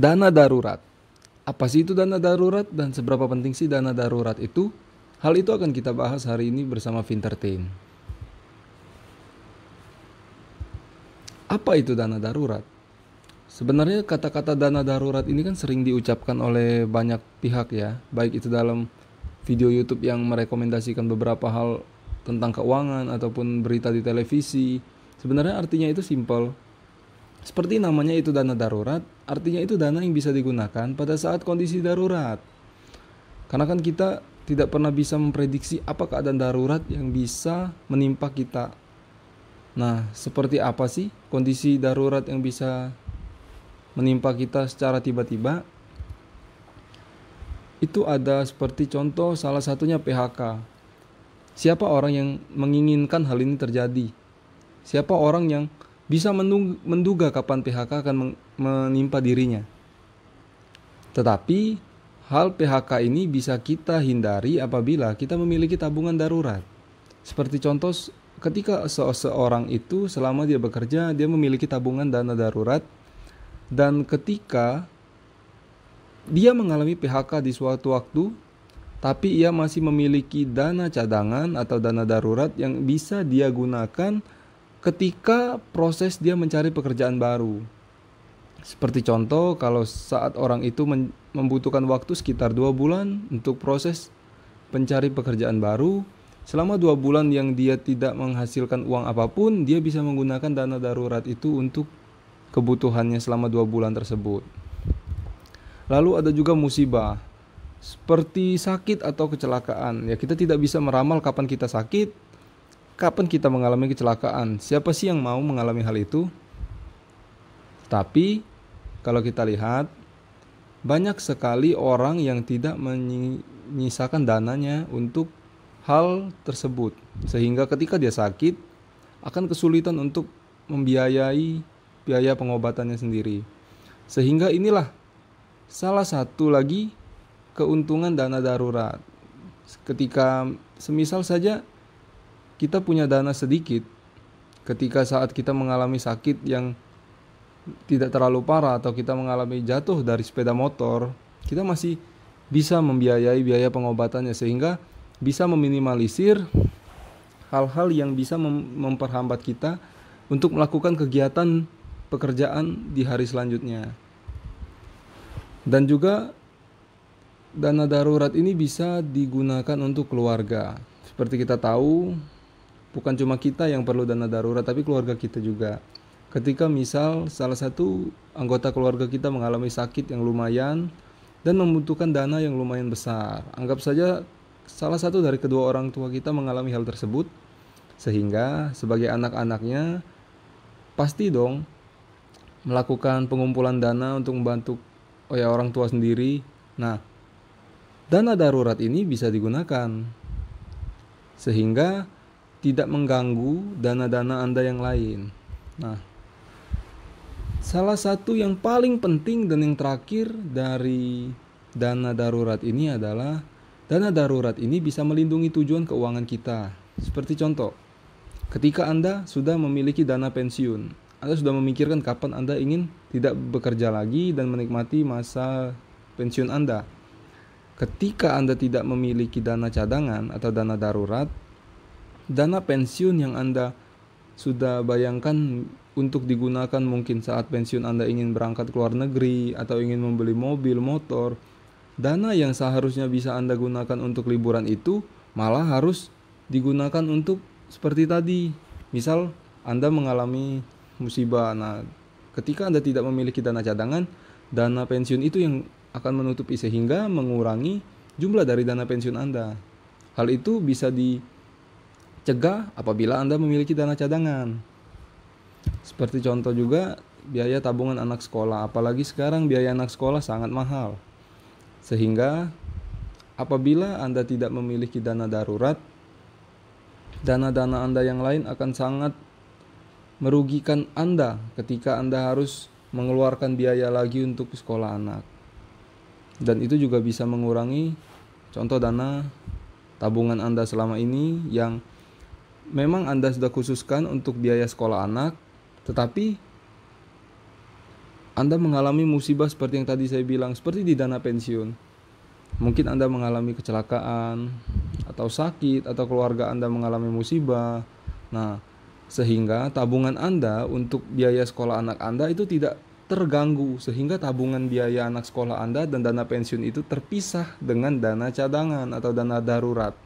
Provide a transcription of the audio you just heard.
Dana darurat. Apa sih itu dana darurat dan seberapa penting sih dana darurat itu? Hal itu akan kita bahas hari ini bersama Fintertain. Apa itu dana darurat? Sebenarnya kata-kata dana darurat ini kan sering diucapkan oleh banyak pihak ya, baik itu dalam video YouTube yang merekomendasikan beberapa hal tentang keuangan ataupun berita di televisi. Sebenarnya artinya itu simpel. Seperti namanya itu dana darurat, artinya itu dana yang bisa digunakan pada saat kondisi darurat. Karena kan kita tidak pernah bisa memprediksi apa keadaan darurat yang bisa menimpa kita. Nah, seperti apa sih kondisi darurat yang bisa menimpa kita secara tiba-tiba itu ada seperti contoh salah satunya PHK. Siapa orang yang menginginkan hal ini terjadi? Siapa orang yang bisa menduga kapan PHK akan menimpa dirinya? Tetapi hal PHK ini bisa kita hindari apabila kita memiliki tabungan darurat. Seperti contoh ketika seseorang itu selama dia bekerja dia memiliki tabungan dana darurat dan ketika dia mengalami PHK di suatu waktu, tapi ia masih memiliki dana cadangan atau dana darurat yang bisa dia gunakan ketika proses dia mencari pekerjaan baru. Seperti contoh, kalau saat orang itu membutuhkan waktu sekitar dua bulan untuk proses mencari pekerjaan baru, selama dua bulan yang dia tidak menghasilkan uang apa pun, dia bisa menggunakan dana darurat itu untuk kebutuhannya selama dua bulan tersebut. Lalu ada juga musibah, seperti sakit atau kecelakaan. Ya kita tidak bisa meramal kapan kita sakit, kapan kita mengalami kecelakaan. Siapa sih yang mau mengalami hal itu? Tapi kalau kita lihat banyak sekali orang yang tidak menyisakan dananya untuk hal tersebut sehingga ketika dia sakit akan kesulitan untuk membiayai biaya pengobatannya sendiri. Sehingga inilah salah satu lagi keuntungan dana darurat. Ketika semisal saja kita punya dana sedikit, ketika saat kita mengalami sakit yang tidak terlalu parah atau kita mengalami jatuh dari sepeda motor, kita masih bisa membiayai biaya pengobatannya sehingga bisa meminimalisir hal-hal yang bisa memperhambat kita untuk melakukan kegiatan pekerjaan di hari selanjutnya. Dan juga dana darurat ini bisa digunakan untuk keluarga. Seperti kita tahu, bukan cuma kita yang perlu dana darurat, tapi keluarga kita juga. Ketika misal salah satu anggota keluarga kita mengalami sakit yang lumayan dan membutuhkan dana yang lumayan besar. Anggap saja salah satu dari kedua orang tua kita mengalami hal tersebut, sehingga sebagai anak-anaknya pasti dong melakukan pengumpulan dana untuk membantu oh ya orang tua sendiri. Nah, dana darurat ini bisa digunakan sehingga tidak mengganggu dana-dana Anda yang lain. Nah, salah satu yang paling penting dan yang terakhir dari dana darurat ini adalah dana darurat ini bisa melindungi tujuan keuangan kita. Seperti contoh, ketika Anda sudah memiliki dana pensiun, anda sudah memikirkan kapan Anda ingin tidak bekerja lagi dan menikmati masa pensiun Anda. Ketika Anda tidak memiliki dana cadangan atau dana darurat, dana pensiun yang Anda sudah bayangkan untuk digunakan mungkin saat pensiun Anda ingin berangkat ke luar negeri atau ingin membeli mobil, motor, dana yang seharusnya bisa Anda gunakan untuk liburan itu malah harus digunakan untuk seperti tadi. Misal Anda mengalami musibah. Nah, ketika Anda tidak memiliki dana cadangan, dana pensiun itu yang akan menutupi sehingga mengurangi jumlah dari dana pensiun Anda. Hal itu bisa dicegah apabila Anda memiliki dana cadangan. Seperti contoh juga biaya tabungan anak sekolah, apalagi sekarang biaya anak sekolah sangat mahal. Sehingga apabila Anda tidak memiliki dana darurat, dana-dana Anda yang lain akan sangat merugikan Anda ketika Anda harus mengeluarkan biaya lagi untuk sekolah anak. Dan itu juga bisa mengurangi contoh dana tabungan Anda selama ini yang memang Anda sudah khususkan untuk biaya sekolah anak, tetapi Anda mengalami musibah seperti yang tadi saya bilang, seperti di dana pensiun. Mungkin Anda mengalami kecelakaan atau sakit atau keluarga Anda mengalami musibah. Nah, sehingga tabungan Anda untuk biaya sekolah anak Anda itu tidak terganggu sehingga tabungan biaya anak sekolah Anda dan dana pensiun itu terpisah dengan dana cadangan atau dana darurat.